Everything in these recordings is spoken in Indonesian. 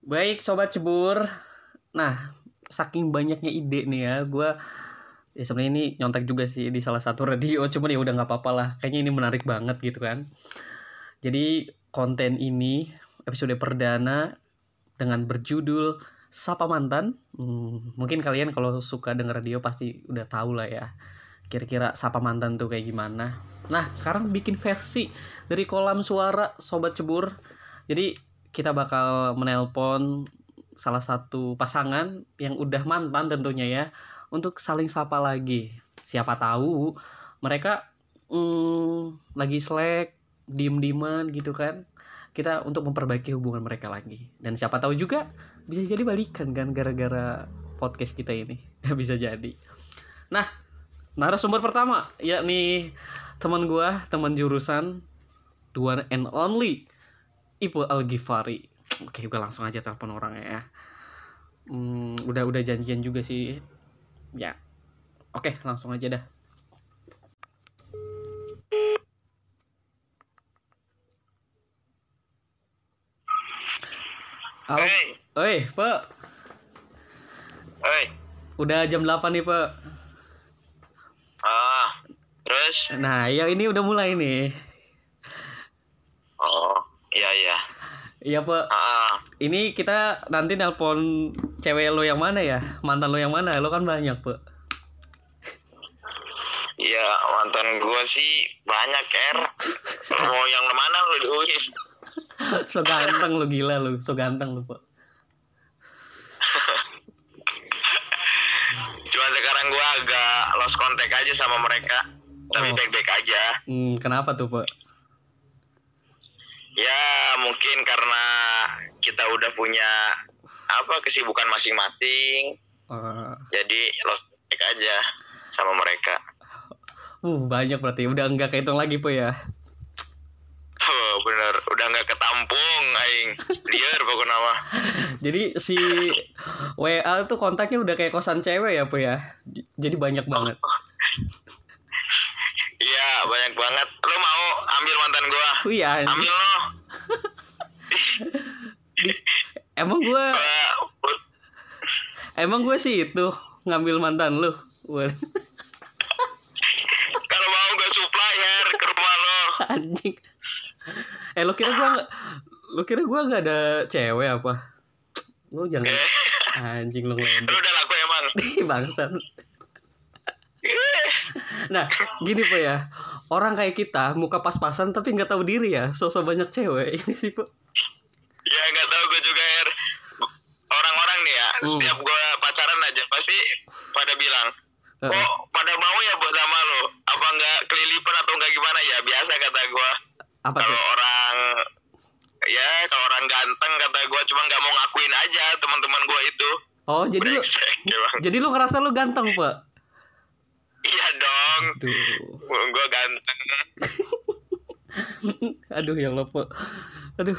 Baik sobat cebur. Nah, saking banyaknya ide nih ya, gue ya sebenarnya ini nyontek juga sih di salah satu radio, cuman ya udah nggak apa-apa lah. Kayaknya ini menarik banget gitu kan. Jadi konten ini episode perdana dengan berjudul Sapa Mantan. Hmm, mungkin kalian kalau suka denger radio pasti udah tahu lah ya. Kira-kira Sapa Mantan tuh kayak gimana. Nah, sekarang bikin versi dari kolam suara Sobat Cebur. Jadi kita bakal menelpon salah satu pasangan yang udah mantan tentunya ya untuk saling sapa lagi. Siapa tahu mereka hmm, lagi slack, diem-dieman gitu kan. Kita untuk memperbaiki hubungan mereka lagi. Dan siapa tahu juga bisa jadi balikan kan gara-gara podcast kita ini. bisa jadi. Nah, narasumber pertama yakni teman gua, teman jurusan the one and only Ipo Al Ghifari. Oke, gue langsung aja telepon orangnya ya. Hmm, udah udah janjian juga sih. Ya. Oke, langsung aja dah. Halo. Hei, Oi, Pe. hei. Udah jam 8 nih, Pe. Ah, terus? Nah, ya ini udah mulai nih. Oh, iya iya. Iya, Pe. Ah, Ini kita nanti nelpon cewek lo yang mana ya? Mantan lo yang mana? Lo kan banyak, Pe. iya mantan gua sih banyak er. Mau yang mana lu duit? so ganteng lo gila lo, so ganteng lo, Pe. Cuma sekarang gua agak lost contact aja sama mereka. Tapi Oh. baik-baik aja. Hmm, kenapa tuh, Pe? Ya mungkin karena kita udah punya apa kesibukan masing-masing. Eh, Jadi contact aja sama mereka. Uh, banyak berarti. Udah enggak kehitung lagi, Po ya. Oh, bener, udah nggak ketampung, aing. Liar pokoknya mah. Jadi si WA tuh kontaknya udah kayak kosan cewek ya, Po ya. Jadi banyak banget. Iya, banyak banget. Lo mau ambil mantan gua? Oh iya. Ambil lo. emang gua emang gua sih itu ngambil mantan lu. Wah, kalau mau gua supply her ke rumah lo. anjing. Eh, lo kira gua lo kira gua nggak ada cewek apa? Lo jangan anjing lo lo ngeledek. udah laku emang. Bangsat. Nah, gini po ya. Orang kayak kita muka pas-pasan tapi nggak tahu diri ya. Sosok banyak cewek ini sih po. ya nggak tahu gua juga her. Orang-orang nih ya, Hmm. setiap gua pacaran aja pasti pada bilang, Heeh. oh pada mau ya buat sama lo? Apa nggak kelilipan atau nggak gimana ya? Biasa kata. Apa Kalau orang ya kalau orang ganteng kata gua cuma nggak mau ngakuin aja teman-teman gua itu. Oh, jadi emang. jadi lu ngerasa lu ganteng, Pak? Iya dong. Aduh. Gue ganteng. Aduh ya Allah, Pak. Aduh.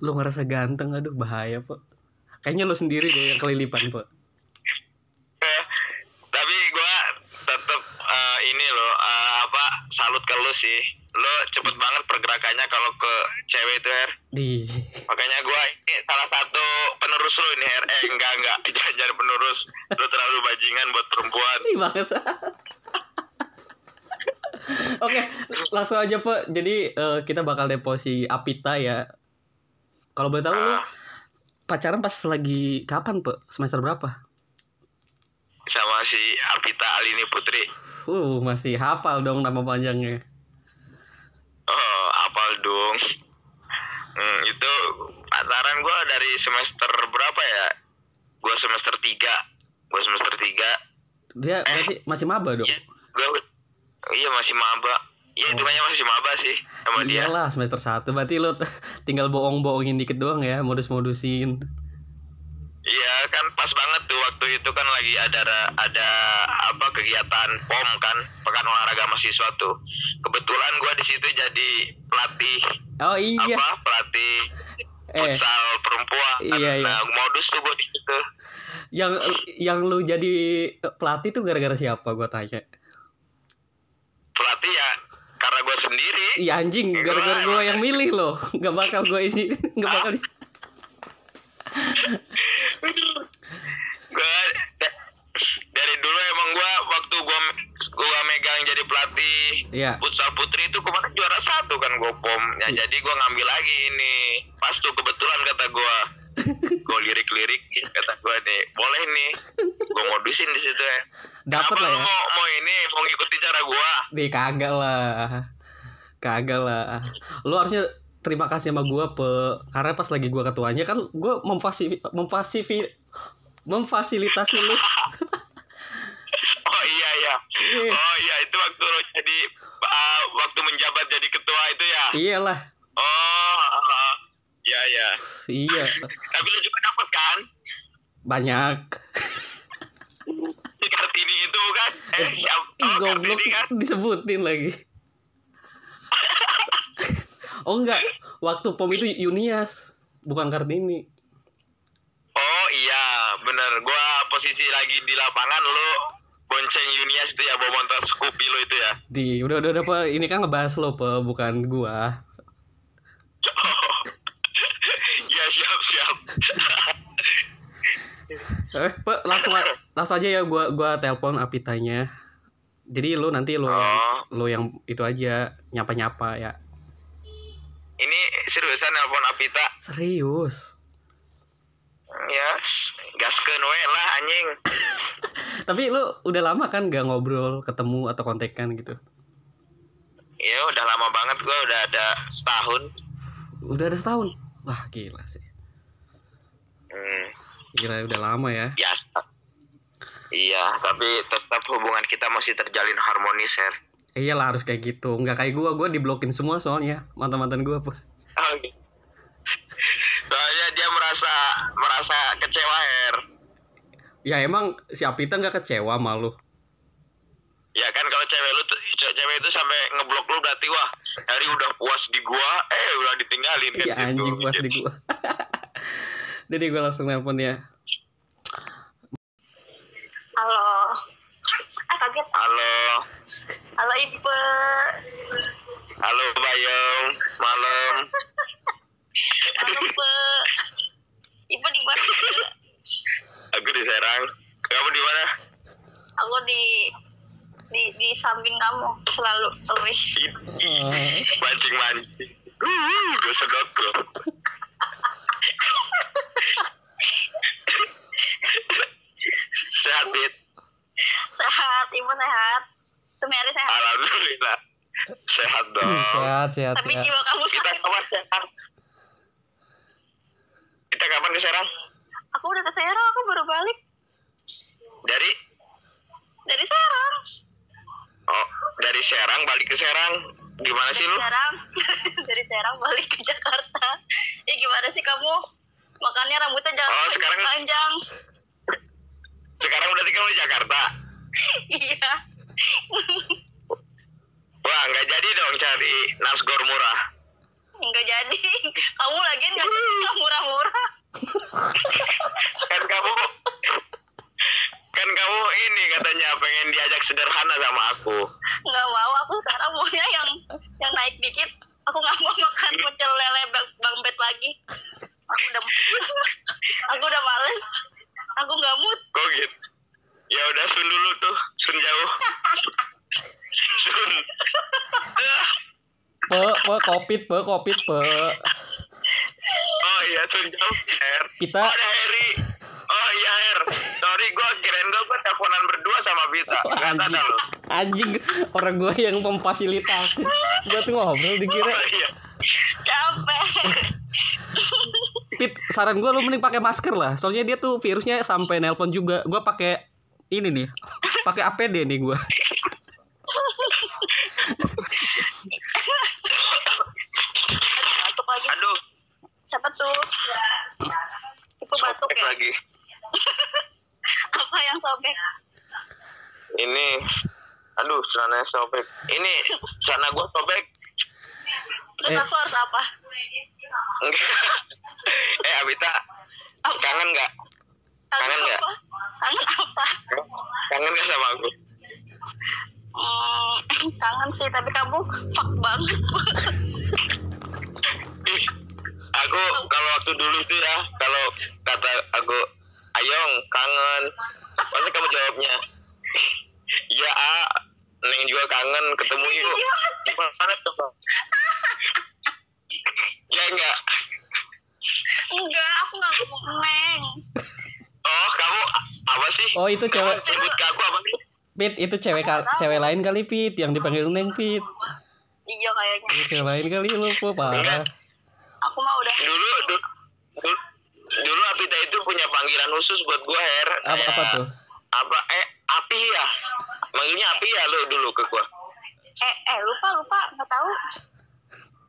Lu ngerasa ganteng, aduh bahaya, Pak. Kayaknya lu sendiri deh yang kelilipan, Pak. Eh, Tapi gue tetep eh, ini loh eh, apa salut ke lu sih. Lo cepet banget pergerakannya kalau ke cewek itu Her. Di Makanya gue ini salah satu penerus lo ini Her. Eh enggak enggak jangan jadi penerus. Lo terlalu bajingan buat perempuan. Ih, bangsa. Oke, langsung aja, Pak. Jadi eh, kita bakal deposi Apita ya. Kalau boleh tahu lu Ah, pacaran pas lagi kapan, Pak? Semester berapa? sama si Apita Alini Putri. Uh, masih hafal dong nama panjangnya. Oh, apal dong. Hmm, itu pacaran gue dari semester berapa ya? Gue semester 3 Gue semester 3 Dia berarti masih maba dong. Iya, gue iya masih maba. Iya, Oh. hitungannya masih maba sih sama dia. Iyalah semester 1 Berarti lu t- tinggal bohong-bohongin dikit doang ya Modus-modusin Iya, kan pas banget tuh waktu itu kan lagi ada ada apa kegiatan POM kan, Pekan Olahraga Mahasiswa tuh. Kebetulan gue di situ jadi pelatih Oh iya apa? Pelatih Eh futsal perempuan. Iya, iya. Nah, modus tuh gue di situ. yang yang lu jadi pelatih tuh gara-gara siapa gua tanya Pelatih ya karena gue sendiri. Iya anjing gara-gara gua yang milih loh. Gak bakal gua isi Gak bakal gua da- dari dulu emang gua waktu gua gua megang jadi pelatih Iya. futsal putri itu kemarin juara satu kan gua pom. Ya jadi gua ngambil lagi ini. Pas tuh kebetulan kata gua gua lirik-lirik kata gua nih boleh nih gua modusin di situ ya Dapat lah ya. mau mau ini mau ngikutin cara gua Nih kagak lah. Kagak lah. Lu harusnya terima kasih sama gua pe karena pas lagi gua ketuanya kan gua memfasi memfasifi memfasilitasi lu. oh iya iya Iya. oh iya itu waktu lu jadi uh, waktu menjabat jadi ketua itu ya Iyalah. oh uh, ya ya Iya. tapi lu juga dapat kan Banyak. si Kartini itu kan eh siapa Ih, oh, goblok kan disebutin lagi. oh enggak, waktu pom itu Yunias, bukan Kartini. oh iya bener gua posisi lagi di lapangan lu bonceng Yunias itu ya bawa motor Scoopy lu itu ya Di udah udah udah Pe. ini kan ngebahas lo pe, bukan gua. ya siap siap Eh, Pe, langsung langsung aja ya gua gua telepon Apitanya. Jadi lu nanti lu yang oh lu yang itu aja nyapa-nyapa ya. ini seriusan nelpon Apita Serius. ya gaskeun we lah anjing Tapi lu udah lama kan gak ngobrol, ketemu atau kontekan gitu. ya udah lama banget gua udah ada setahun Udah ada setahun. Wah, gila sih. hmm, Gila udah lama ya. biasa iya tapi tetap hubungan kita masih terjalin harmonis Her Eh, iyalah harus kayak gitu. Nggak kayak gua, gua diblokin semua soalnya mantan-mantan gua. Pe. Oh, gitu. soalnya dia merasa merasa kecewa Her Ya emang si Apita nggak kecewa malu. ya kan kalau cewek lu cewek itu sampai ngeblok lu berarti wah Harry udah puas di gua eh udah ditinggalin kan Iya gitu. anjing puas di gua. Jadi gua langsung nelpon ya. Halo. Ah kaget. halo Halo Ipe. halo Bayong malam Halo Pe. Ipe di mana? Aku di Serang kamu di mana Aku di di di samping kamu selalu always. Oh. mancing mancing gue sedot bro sehat Dit Sehat, Ibu sehat. Tumeri sehat. alhamdulillah sehat dong sehat sehat Tapi sehat. jiwa kamu kita sakit. kapan Serang kita kapan ke Serang Aku udah ke Serang, aku baru balik dari dari Serang. Oh dari Serang balik ke Serang gimana sih Dari lu Serang, dari Serang balik ke Jakarta. Ya gimana sih kamu? Makanya rambutnya jangan Oh, sekarang- panjang. sekarang udah tinggal di Jakarta Iya. wah nggak jadi dong cari nasgor murah Enggak jadi. Kamu lagi nggak nggak murah-murah. kan kamu kan kamu ini katanya pengen diajak sederhana sama aku. Nggak mau aku sekarang maunya yang yang naik dikit. Aku nggak mau makan pecel lele bang, bang bet lagi. Aku udah aku udah males. Aku nggak mood. Kok gitu? Ya udah sun dulu tuh. Sun jauh. Sun. Pe, pe, kopit, pe, kopit, pe. oh iya sun jauh. Kita- oh ada Harry teleponan berdua sama Vita Oh, anjing. Anjing, orang gua yang memfasilitasi. Gua tuh ngobrol dikira. oh iya capek Pit, saran gua lu mending pakai masker lah. Soalnya dia tuh virusnya sampai nelpon juga. Gua pakai ini nih. Pakai APD nih gua. Aduh, batuk lagi aduh siapa tuh itu batuk sobek ya lagi apa yang sobek ini aduh celana sobek? Ini celana gua sobek. Terus Eh. aku harus apa? Enggak. eh Abita Apa? kangen nggak? Kangen nggak? kangen apa? Kangen nggak sama aku? Hmm, kangen sih tapi kamu fuck banget. Ih, aku kalau waktu dulu tuh ya kalau kata aku Ayong kangen. Pasti kamu jawabnya iya A Neng juga kangen ketemu yuk. Gimana coba? Ya enggak? Enggak aku nggak ngomong neng. Oh kamu apa sih? Oh, itu cewek- sebut ke aku apa sih? Pit itu cewek kal- cewek lain kali Pit yang dipanggil Neng Pit. iya kayaknya. Itu cewek lain kali lu po parah. aku mah udah. Dulu dulu dulu, dulu Apita itu punya panggilan khusus buat gua Her. Apa apa tuh? apa eh api ya manggilnya api ya lu dulu ke gua. Eh eh lupa lupa nggak tahu.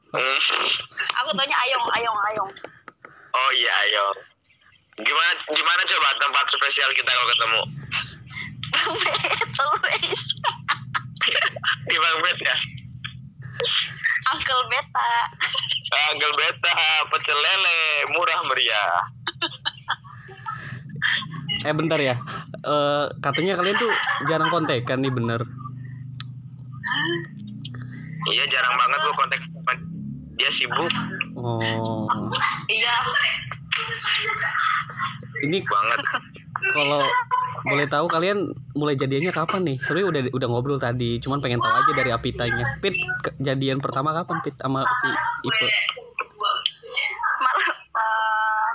Hmm. aku tanya ayong ayong ayong. Oh iya ayo gimana gimana coba tempat spesial kita kalau ketemu? Di Bang Bet ya? Uncle Beta. Anggel beta pecel lele murah meriah. Eh bentar ya. Eh katanya kalian tuh jarang kontekan nih bener. iya jarang banget gua kontak dia sibuk Oh. iya Ini banget kalau boleh tahu kalian mulai jadiannya kapan nih? Sebenarnya udah udah ngobrol tadi, cuman pengen tahu aja dari Apitanya. Pit jadian pertama kapan Pit sama si Ipe? malam eh,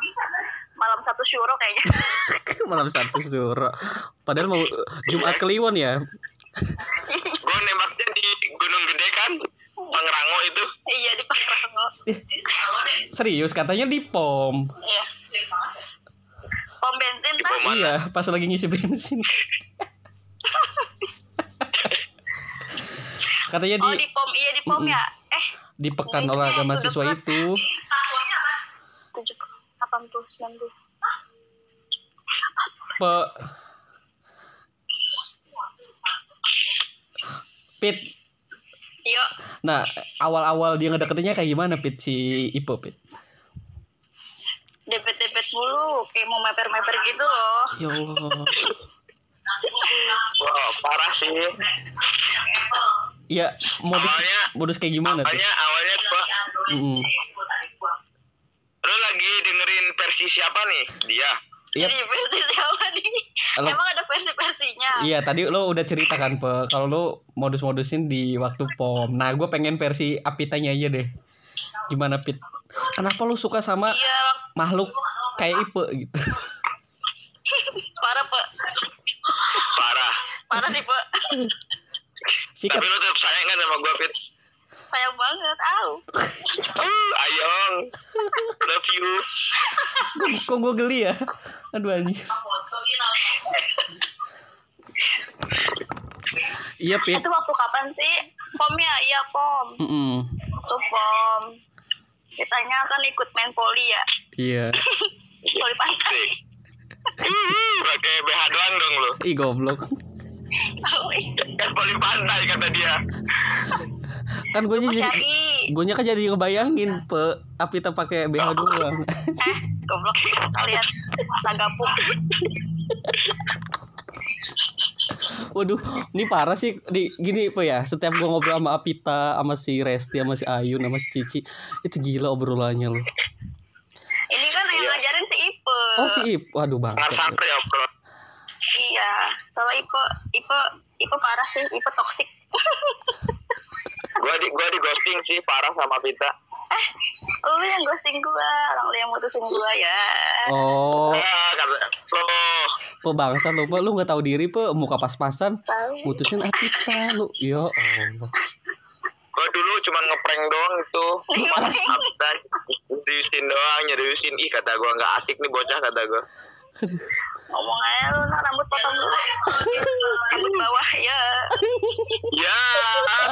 malam satu syuro kayaknya Malam satu suro. Padahal mau Jumat Kliwon ya. gua nembaknya di Gunung Gede kan Pangrango itu iya di Pangrango Serius katanya di pom. iya pom bensin Di mana? Iya, pas lagi ngisi bensin. katanya oh di di pom iya di pom ya eh di pekan olahraga mahasiswa itu. tujuh delapan puluh sembilan puluh Pe Pit. yuk Nah, awal-awal dia ngedeketinnya kayak gimana Pit si Ipo Pit? depet depet mulu kayak mau meper meper gitu loh Ya Allah. Wah parah sih Ya, modus Awalnya- modus kayak gimana tuh? awalnya awalnya gua Mm-mm. lu lagi dengerin versi siapa nih dia Iya, jadi versi siapa nih Kalau- emang ada versi versinya iya tadi lo udah cerita kan pe kalau lo modus-modusin di waktu pom. Nah, gue pengen versi Apitanya aja deh. Gimana Pit? Kenapa lo suka sama iya makhluk kayak Ipe gitu? parah pe parah parah sih pe Sikat. tapi lu tetap sayang kan sama gua Fit sayang banget au. Ayong love you. Kok gue geli ya? Aduh anjing. Iya Pit. itu waktu kapan sih? Pom ya? Iya pom. Mm-mm. tuh pom. Ditanya kan ikut main poli ya? Iya. poli pantai. Ih, pakai BH doang dong lu. Ih goblok. kan paling pantai kata dia Kan gue jadi gue kan jadi ngebayangin pe Apita pakai BH doang. eh goblok kalian sagapuk Waduh, ini parah sih. Di gini pe ya, setiap gua ngobrol sama Apita, sama si Resti, sama si Ayun, sama si Cici, itu gila obrolannya loh. ini kan yang Iya. ngajarin si Ipe Oh si Ip, waduh bang. nggak sampai ya bro iya soalnya Ipe Ipe Ipe parah sih Ipe toksik gua di gua di ghosting sih parah sama Pita lu yang ghosting gua orang lu yang mutusin gua ya. Oh, ah kata lo pe bangsa lu, pe lu nggak tahu diri pe muka pas-pasan, tahu. Mutusin Apita lu. Ya Allah. gua dulu cuma ngeprank doang itu. Cuma nyeriusin doang nyeriusin ih kata gua nggak asik nih bocah kata gua ngomong aja lu nah, rambut potong dulu. Rambut bawah ya. Ya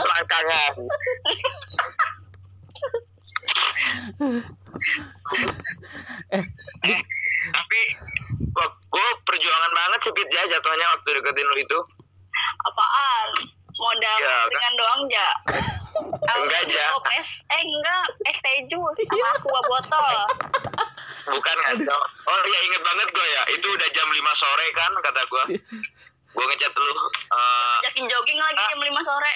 selangkangan Eh, di, tapi gua perjuangan banget sih ya jatuhnya waktu deketin lu itu. Apaan modal Ya, kan. dengan doang ja. Enggak, Ja. es eh enggak. Es teh jus sama aqua botol. Bukan kan oh ya inget banget gua ya. Itu udah jam 5 sore kan kata gua. Gua ngechat lu. Eh, yakin jogging lagi jam 5 sore.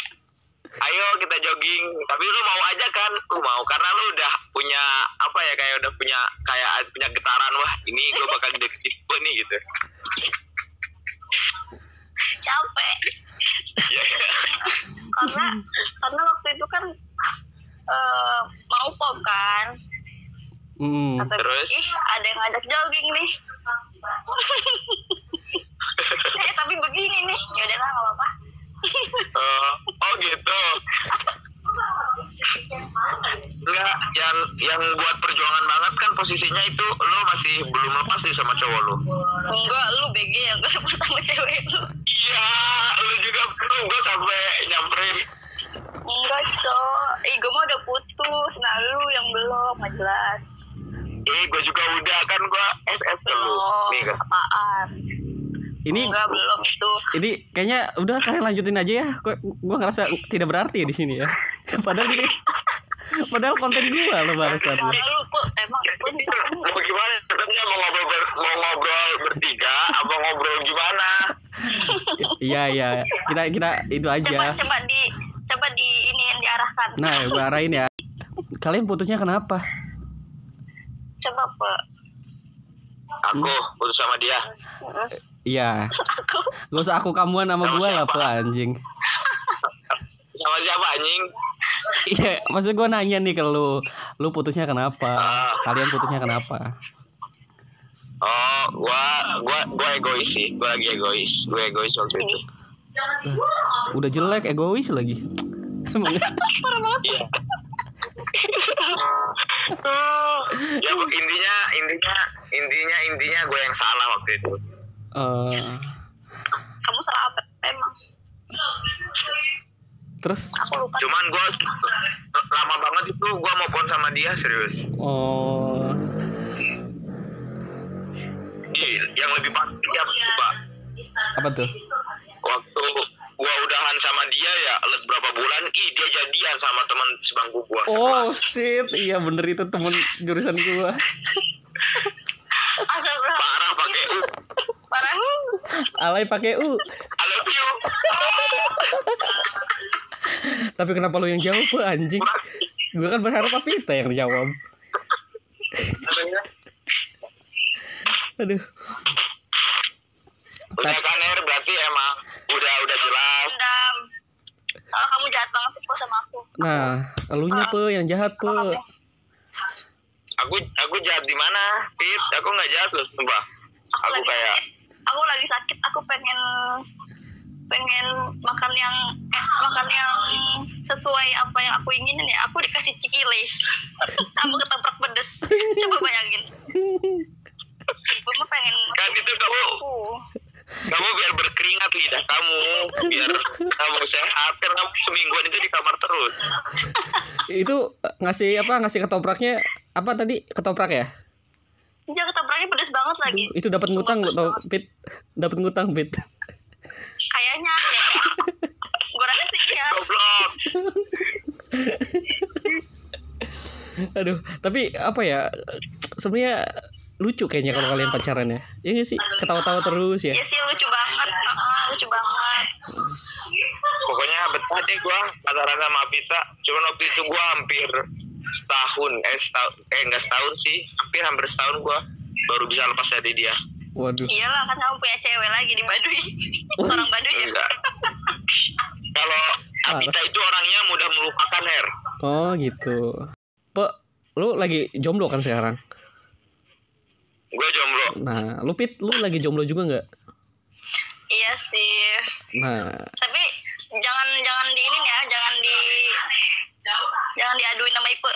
Ayo kita jogging. Tapi lu mau aja kan? Lu mau karena lu udah punya apa ya kayak udah punya kayak punya getaran wah ini gue bakal deketin gue nih gitu capek. Ya karena karena waktu itu kan eh, mau pom kan. Hmm. kata Terus? ih ada yang ngajak jogging nih. Eh tapi begini nih. Ya udahlah nggak apa-apa. Oh, oh gitu Enggak, yang yang buat perjuangan banget kan posisinya itu lo masih belum lepas sih sama cowok lo. enggak lu BG yang gak sama sama cewek lu Iya, lo juga bro, gue sampai nyamperin. enggak cok ih gue mah udah putus nah lu yang belum nggak jelas Eh, gue juga udah kan gue SS ke lu. belum Nih kan. apaan Ini enggak belum itu ini kayaknya udah kalian lanjutin aja ya. Kok gua ngerasa tidak berarti ya di sini ya. Padahal ini padahal konten gua loh barusan. karena lu kok emang gue Mau gimana? Tetapnya mau ngobrol ber, mau ngobrol bertiga, apa ngobrol gimana? Iya iya. Kita kita itu coba aja. coba di coba di ini yang diarahkan Nah, gua arahin ya. Kalian putusnya kenapa? coba pe Aku putus sama dia. Iya. aku Gak usah aku kamuan sama gua lah, pe anjing. Sama siapa anjing? Iya, maksud gua nanya nih ke lu. Lu putusnya kenapa? Ah. Kalian putusnya kenapa? Oh, gua gua gua egois sih. Gua lagi egois. Gua egois waktu itu. Udah jelek, egois lagi. Emang Iya. ya bu, intinya intinya intinya intinya gue yang salah waktu itu. Eh, kamu salah apa emang terus aku lupa Cuman gue lama banget itu gue mau pon sama dia serius. oh Ih, yang lebih pasti ya pak. apa tuh? Waktu gue udahan sama dia ya berapa bulan, ih dia jadian sama teman sebangku gue. Oh shit, iya bener itu temen jurusan gua. asal berapa Parah pakai u. parah Alay pakai U. I love you. Tapi kenapa lu yang jawab, anjing? Gua kan berharap Papita yang jawab. Aduh. Udah kan Her, berarti emang udah udah jelas. dendam soalnya kamu jahat banget sih kok sama aku Nah, elunya pe yang jahat pe. Aku aku jahat di mana? Fit, aku nggak jahat loh, sumpah. Aku lagi kayak. Aku lagi sakit aku pengen pengen makan yang eh, makan yang sesuai apa yang aku inginin ya aku dikasih cikilis kamu ketoprak pedes coba bayangin ibu mah pengen kan itu kamu aku kamu biar berkeringat lidah kamu biar kamu sehat kan kamu semingguan itu di kamar terus Itu ngasih apa? Ngasih ketopraknya apa tadi? Ketoprak ya? Dia ketopraknya pedes banget lagi Itu dapat ngutang pedes tau. Pit. Dapat ngutang, Pit. kayaknya ya gue rasa sih ya goblok Aduh, tapi apa ya? Sebenarnya lucu kayaknya kalau kalian pacaran ya. Iya sih? Ketawa-tawa terus ya. ya sih lucu banget Heeh, lucu banget pokoknya betah deh gua pacaran sama Apita cuman waktu itu gua hampir setahun eh setahun eh enggak setahun sih hampir hampir setahun gua baru bisa lepas dari dia. Waduh. iyalah kan kamu punya cewek lagi di Baduy. Orang Baduy. Ya enggak. Kalau Apita itu orangnya mudah melupakan Her. Oh, gitu. Pe, lu lagi jomblo kan sekarang? gue jomblo. Nah, lu Pit, lu lagi jomblo juga nggak? iya sih. Nah, tapi jangan jangan di ini ya jangan di jangan diaduin sama Ipe.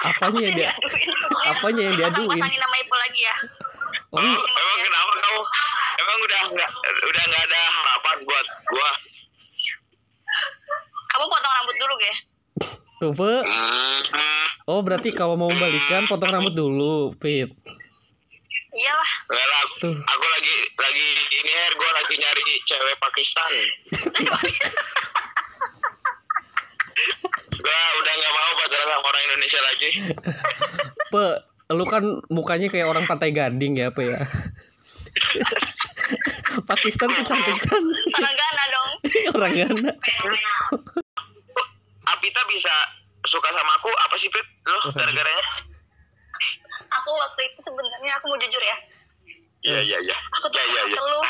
Apanya yang dia? diaduin apanya yang diaduin? pasangin nama Ipe lagi ya. Oh, Oh, emang kenapa kamu? Emang udah nggak udah nggak ada harapan buat gua? Kamu potong rambut dulu ya tuh, Pe. hmm, Oh, berarti kalau mau balikan potong rambut dulu, Pit. iyalah. Enggak lah, Tuh. aku lagi lagi ini Her, gua lagi nyari cewek Pakistan. gua udah nggak mau pacaran sama orang Indonesia lagi. Pe, lu kan mukanya kayak orang pantai gading ya, Pe ya. Pakistan kecantikan orang Ghana dong orang Ghana Apita bisa suka sama aku apa sih Pit? Lo gara-garanya? aku waktu itu sebenarnya aku mau jujur ya Iya iya iya. aku tuh Iya iya iya. keluh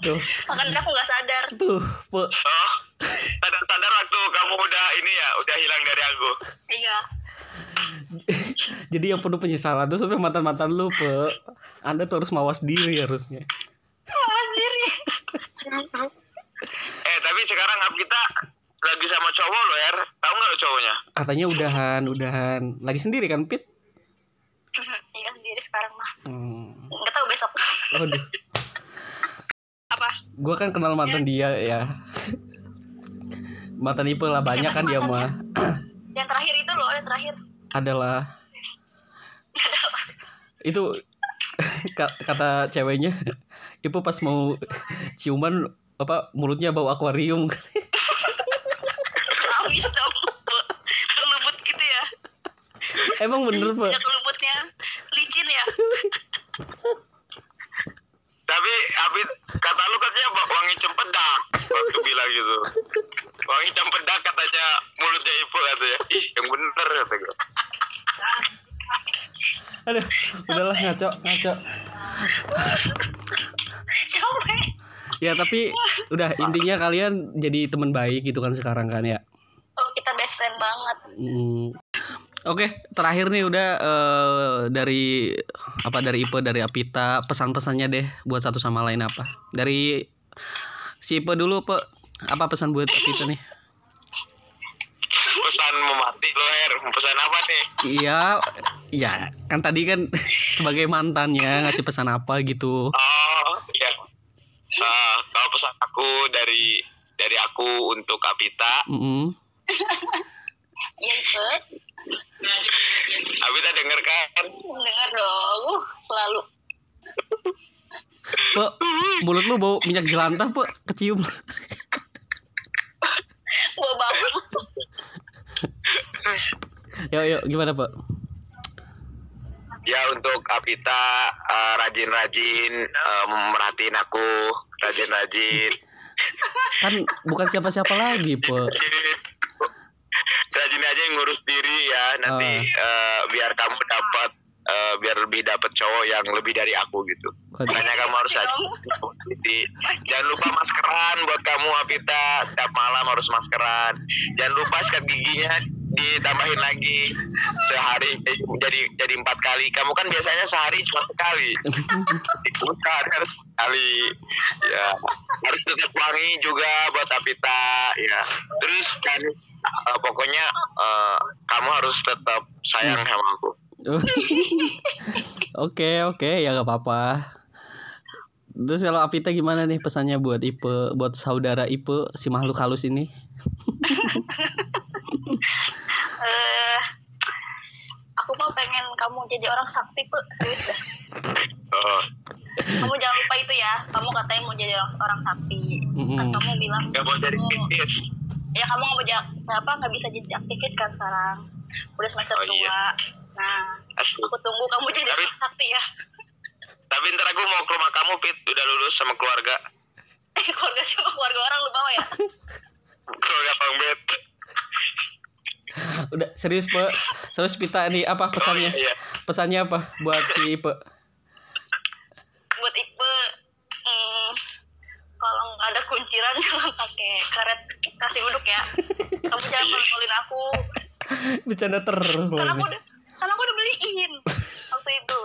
tuh makanya aku nggak sadar tuh pe Oh, sadar-sadar waktu kamu udah ini ya, udah hilang dari aku. iya. Jadi yang penuh penyesalan tuh sampai mantan mantan lu pe. Anda tuh harus mawas diri harusnya. Mawas diri. Eh tapi sekarang Apita lagi sama cowok lo ya, tahu nggak lo cowoknya? katanya udahan udahan. Lagi sendiri kan pit? Iya sendiri sekarang mah. Hmm. nggak tahu besok. Waduh. apa? Gua kan kenal mantan dia ya mantan Ipe lah banyak kan dia mah. Yang terakhir itu loh yang terakhir. Adalah itu ka- kata ceweknya Ipe pas mau ciuman apa mulutnya bau akuarium. Amis dong kelubut gitu ya. Emang bener pak ya kelubutnya licin ya? Tapi Apit kata lu katanya wa- wangi cempedak waktu bilang gitu. Wangi cempedak katanya mulutnya ibu katanya. Ih yang bener kata gue. aduh udahlah ngaco ngaco ya tapi udah intinya kalian jadi teman baik gitu kan sekarang kan ya oh kita best friend banget Hmm. Oke, terakhir nih udah eh, dari apa dari Ipe dari Apita pesan-pesannya deh buat satu sama lain apa? Dari si Ipe dulu, Pe. Apa pesan buat Apita nih? Pesan mau mati lo Her. Pesan apa nih? Iya, ya kan tadi kan sebagai mantannya ngasih pesan apa gitu. Oh iya. Ah, kalau pesan aku dari dari aku untuk Apita, Mm-mm. iya itu Apita denger kan? dengar dong uh, selalu Pe, mulut lu bau minyak jelantah, Pe, kecium. gua bangun Yuk, yuk, gimana, Pe? Ya untuk Apita eh, rajin-rajin eh, merhatiin aku, rajin-rajin. Kan bukan siapa-siapa lagi, Pe. rajin aja yang ngurus diri ya nanti eh, biar kamu dapat eh, biar lebih dapat cowok yang lebih dari aku gitu. Makanya kamu harus Jadi, jangan lupa maskeran buat kamu Apita. Setiap malam harus maskeran. Jangan lupa sikat giginya ditambahin lagi. Sehari eh, jadi jadi empat kali. Kamu kan biasanya sehari cuma sekali. Bukan harus sekali. Ya harus tetap wangi juga buat Apita. Ya terus kan eh, pokoknya eh, kamu harus tetap sayang sama aku Oke oke ya gak apa-apa. Terus kalau Apita gimana nih pesannya buat Ipe, buat saudara Ipe si makhluk halus ini? eh aku mah pengen kamu jadi orang sakti tuh serius dah oh, kamu jangan lupa itu ya kamu katanya mau jadi orang, orang sakti Mm-mm. kan kamu bilang gak mau jadi aktivis ya kamu nggak mau jadi apa nggak bisa jadi aktivis kan sekarang udah semester Oh, dua iya. Nah Asli. aku tunggu kamu jadi Tapi- sakti ya tapi ntar aku mau ke rumah kamu Pit udah lulus sama keluarga eh keluarga siapa keluarga orang lu bawa ya keluarga Bang Bet Udah serius Pe. Serius Pita nih apa oh pesannya? iya, iya. Pesannya apa buat si Ipe? buat Ipe hmm, kalau nggak ada kunciran jangan pakai karet kasih uduk ya kamu jangan kolin aku Bercanda terus loh karena aku ini. udah karena aku udah beliin waktu itu.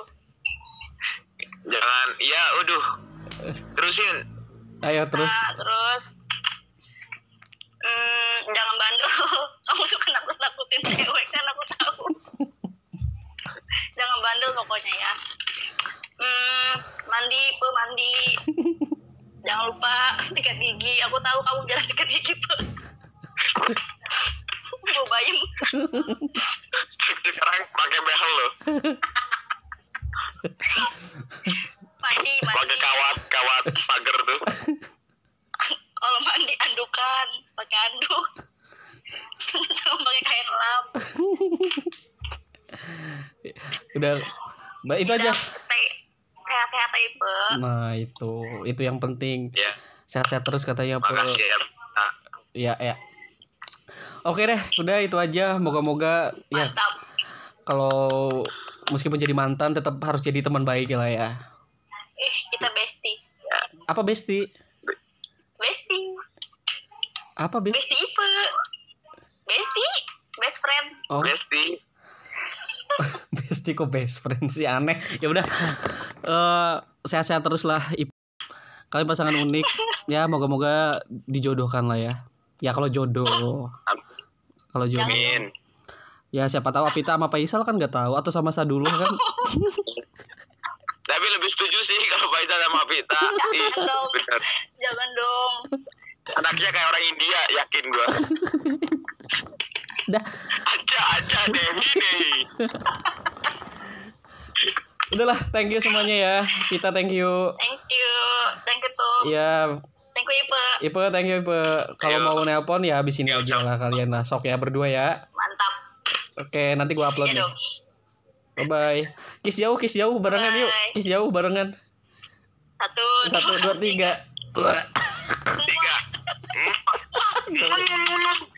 Jangan iya udah terusin. Ayo terus. Nah, terus. Hmm, jangan bandel. Kamu suka nakut nakutin cewek kan aku tahu. Jangan bandel pokoknya ya. Hmm, mandi pe mandi. Jangan lupa sikat gigi. Aku tahu kamu jarang sikat gigi pe gue bayem sekarang pakai behel loh mandi pakai mandi kawat kawat pagar tuh kalau mandi andukan pakai anduk jangan pakai kain lap Udah. Mbak itu aja. stay Ipe. Nah, itu itu yang penting. Ya, Sehat-sehat terus katanya, makasih ya. Nah, Ya, ya. Oke deh, udah itu aja. Moga-moga ya Mantap. kalau meskipun jadi mantan tetap harus jadi teman baik lah ya. Ih, kita bestie. Apa besti? Bestie. Apa besti? Bestie Ipe. Bestie. Best friend. Oh, Besti. besti kok best friend sih aneh. Ya udah. Eh sehat-sehat terus lah. Ip. Kalian pasangan unik. Ya, moga-moga dijodohkan lah ya. Ya kalau jodoh. Kalau jodoh. Amin. Ya siapa tahu Apita sama Faisal kan nggak tahu atau sama Sadullah kan. Tapi lebih setuju sih kalau Faisal sama Vita. Ih, dong. bener. Jangan dong. Anaknya kayak orang India, yakin gua. Dah, Aja, aja deh, ini. udahlah, thank you semuanya ya. Pita thank you. Thank you. Thank you tuh. Ya, Thank you Ipe. Ipe thank you Ipe. Kalau mau nelpon ya habis ini Ayo, aja lah kalian lah sok ya berdua ya. Mantap. Oke, nanti gua upload nih. Ya dong. Bye bye. Kiss jauh, kiss jauh barengan yuk. Kiss jauh barengan. Satu, Satu, dua, tiga. Tiga. Hmm.